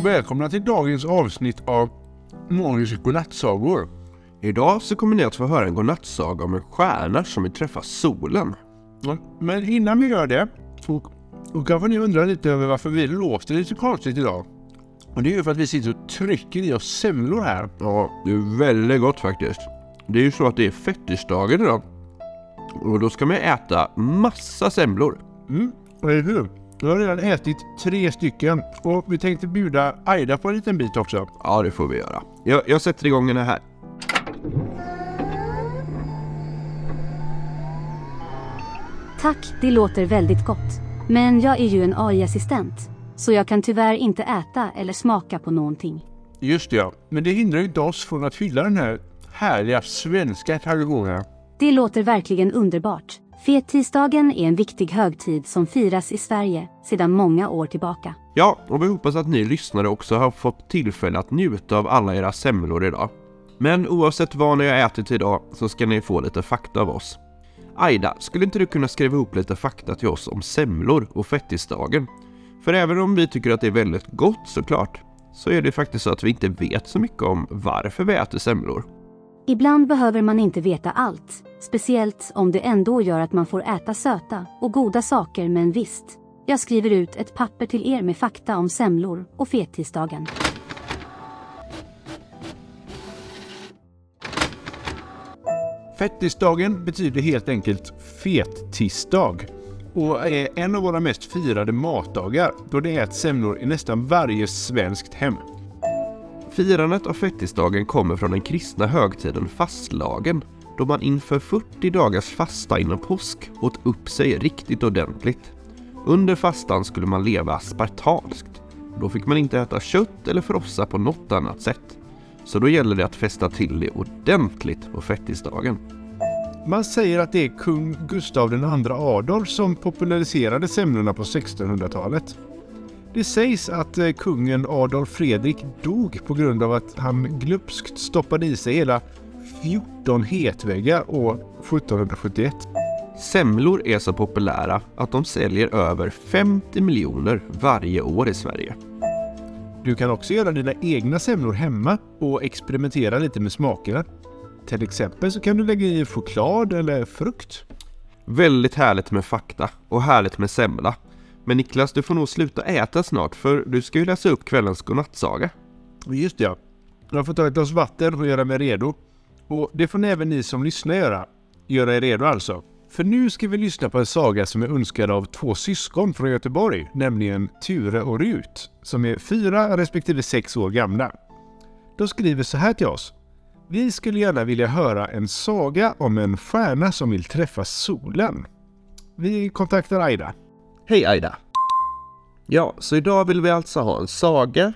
och välkomna till dagens avsnitt av Morgons godnattsagor. Idag så kommer ni att få höra en godnattsaga om en stjärna som vill träffa solen. Men innan vi gör det så kanske ni undrar lite över varför vi låter lite konstigt idag. Och det är ju för att vi sitter och trycker i oss semlor här. Ja, det är väldigt gott faktiskt. Det är ju så att det är fettisdagen idag. Och då ska man äta massa semlor. Mm, eller hur? Jag har redan ätit tre stycken och vi tänkte bjuda Aida på en liten bit också. Ja, det får vi göra. Jag, jag sätter igång den här. Tack, det låter väldigt gott. Men jag är ju en AI-assistent. Så jag kan tyvärr inte äta eller smaka på någonting. Just det ja, men det hindrar ju inte oss från att hylla den här härliga svenska traditionen. Det låter verkligen underbart. Fettisdagen är en viktig högtid som firas i Sverige sedan många år tillbaka. Ja, och vi hoppas att ni lyssnare också har fått tillfälle att njuta av alla era semlor idag. Men oavsett vad ni har ätit idag så ska ni få lite fakta av oss. Aida, skulle inte du kunna skriva ihop lite fakta till oss om semlor och fettisdagen? För även om vi tycker att det är väldigt gott såklart, så är det faktiskt så att vi inte vet så mycket om varför vi äter semlor. Ibland behöver man inte veta allt, speciellt om det ändå gör att man får äta söta och goda saker men visst. Jag skriver ut ett papper till er med fakta om semlor och fettisdagen. Fettisdagen betyder helt enkelt fettisdag och är en av våra mest firade matdagar då det äts semlor i nästan varje svenskt hem. Firandet av fettisdagen kommer från den kristna högtiden fastlagen, då man inför 40 dagars fasta innan påsk åt upp sig riktigt ordentligt. Under fastan skulle man leva spartanskt. Då fick man inte äta kött eller frossa på något annat sätt. Så då gäller det att fästa till det ordentligt på fettisdagen. Man säger att det är kung Gustav II Adolf som populariserade semlorna på 1600-talet. Det sägs att eh, kungen Adolf Fredrik dog på grund av att han glupskt stoppade i sig hela 14 hetväggar år 1771. Semlor är så populära att de säljer över 50 miljoner varje år i Sverige. Du kan också göra dina egna semlor hemma och experimentera lite med smakerna. Till exempel så kan du lägga i choklad eller frukt. Väldigt härligt med fakta och härligt med semla. Men Niklas, du får nog sluta äta snart för du ska ju läsa upp kvällens godnattsaga. Just det ja. Jag får ta ett glas vatten och göra mig redo. Och det får ni även ni som lyssnar göra. Göra er redo alltså. För nu ska vi lyssna på en saga som är önskad av två syskon från Göteborg, nämligen Ture och Rut, som är fyra respektive sex år gamla. De skriver så här till oss. Vi skulle gärna vilja höra en saga om en stjärna som vill träffa solen. Vi kontaktar Aida. Hej Aida! Ja, så idag vill vi alltså ha en saga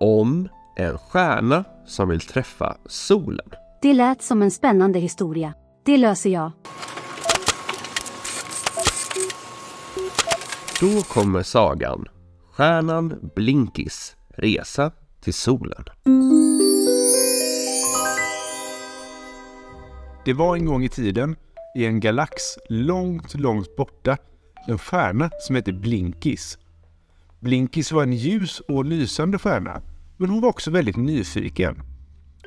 om en stjärna som vill träffa solen. Det lät som en spännande historia. Det löser jag. Då kommer sagan Stjärnan Blinkis resa till solen. Det var en gång i tiden, i en galax långt, långt borta, en stjärna som hette Blinkis. Blinkis var en ljus och lysande stjärna, men hon var också väldigt nyfiken.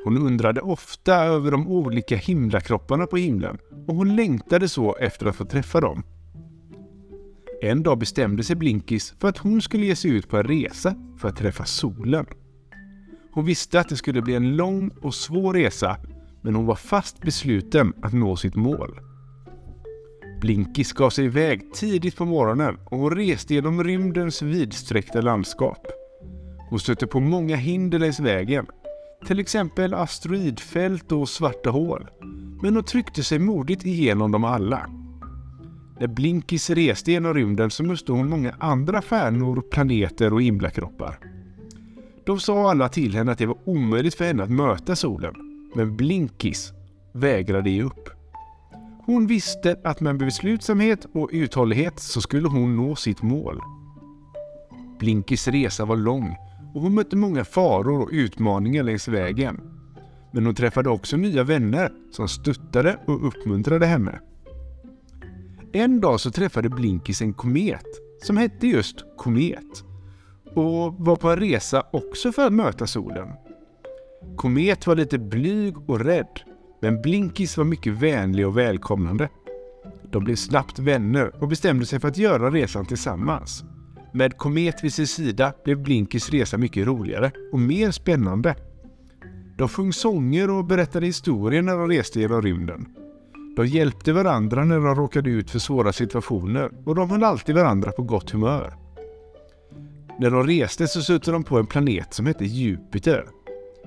Hon undrade ofta över de olika himlakropparna på himlen och hon längtade så efter att få träffa dem. En dag bestämde sig Blinkis för att hon skulle ge sig ut på en resa för att träffa solen. Hon visste att det skulle bli en lång och svår resa men hon var fast besluten att nå sitt mål. Blinkis gav sig iväg tidigt på morgonen och hon reste genom rymdens vidsträckta landskap. Hon stötte på många hinder längs vägen, till exempel asteroidfält och svarta hål. Men hon tryckte sig modigt igenom dem alla. När Blinkis reste genom rymden så mötte hon många andra stjärnor, planeter och himlakroppar. De sa alla till henne att det var omöjligt för henne att möta solen, men Blinkis vägrade ge upp. Hon visste att med beslutsamhet och uthållighet så skulle hon nå sitt mål. Blinkis resa var lång och hon mötte många faror och utmaningar längs vägen. Men hon träffade också nya vänner som stöttade och uppmuntrade henne. En dag så träffade Blinkis en komet som hette just Komet. och var på en resa också för att möta solen. Komet var lite blyg och rädd, men Blinkis var mycket vänlig och välkomnande. De blev snabbt vänner och bestämde sig för att göra resan tillsammans. Med Komet vid sin sida blev Blinkys resa mycket roligare och mer spännande. De sjöng sånger och berättade historier när de reste genom rymden. De hjälpte varandra när de råkade ut för svåra situationer och de höll alltid varandra på gott humör. När de reste så stötte de på en planet som hette Jupiter.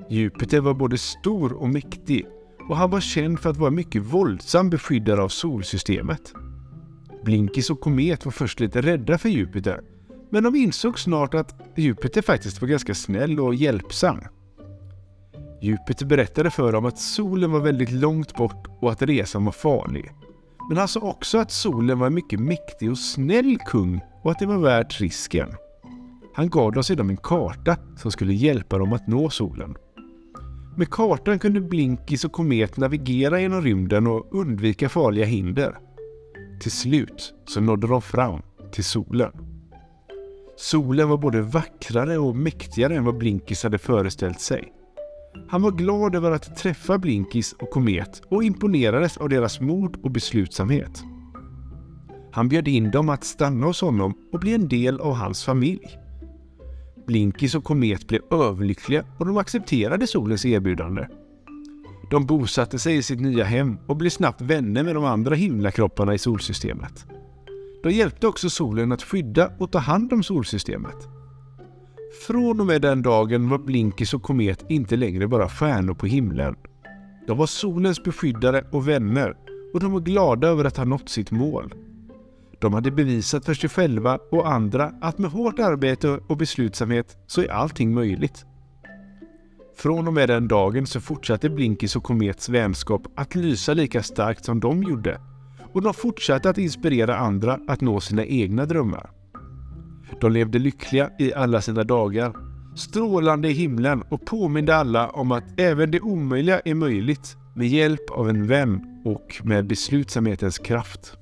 Jupiter var både stor och mäktig och han var känd för att vara mycket våldsam beskyddare av solsystemet. Blinkis och Komet var först lite rädda för Jupiter, men de insåg snart att Jupiter faktiskt var ganska snäll och hjälpsam. Jupiter berättade för dem att solen var väldigt långt bort och att resan var farlig. Men han sa också att solen var en mycket mäktig och snäll kung och att det var värt risken. Han gav dem sedan en karta som skulle hjälpa dem att nå solen. Med kartan kunde Blinkis och Komet navigera genom rymden och undvika farliga hinder. Till slut så nådde de fram till solen. Solen var både vackrare och mäktigare än vad Blinkis hade föreställt sig. Han var glad över att träffa Blinkis och Komet och imponerades av deras mod och beslutsamhet. Han bjöd in dem att stanna hos honom och bli en del av hans familj. Blinkis och Komet blev överlyckliga och de accepterade solens erbjudande. De bosatte sig i sitt nya hem och blev snabbt vänner med de andra himlakropparna i solsystemet. De hjälpte också solen att skydda och ta hand om solsystemet. Från och med den dagen var Blinkis och Komet inte längre bara stjärnor på himlen. De var solens beskyddare och vänner och de var glada över att ha nått sitt mål. De hade bevisat för sig själva och andra att med hårt arbete och beslutsamhet så är allting möjligt. Från och med den dagen så fortsatte Blinkis och Komets vänskap att lysa lika starkt som de gjorde och de fortsatte att inspirera andra att nå sina egna drömmar. De levde lyckliga i alla sina dagar, strålande i himlen och påminde alla om att även det omöjliga är möjligt med hjälp av en vän och med beslutsamhetens kraft.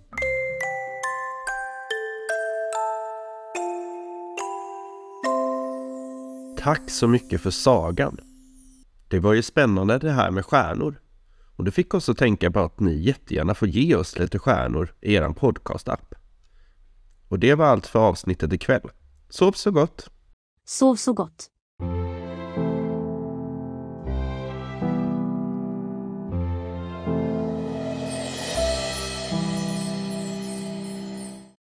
Tack så mycket för sagan. Det var ju spännande det här med stjärnor. Och det fick oss att tänka på att ni jättegärna får ge oss lite stjärnor i er podcast-app. Och det var allt för avsnittet ikväll. Sov så gott! Sov så gott.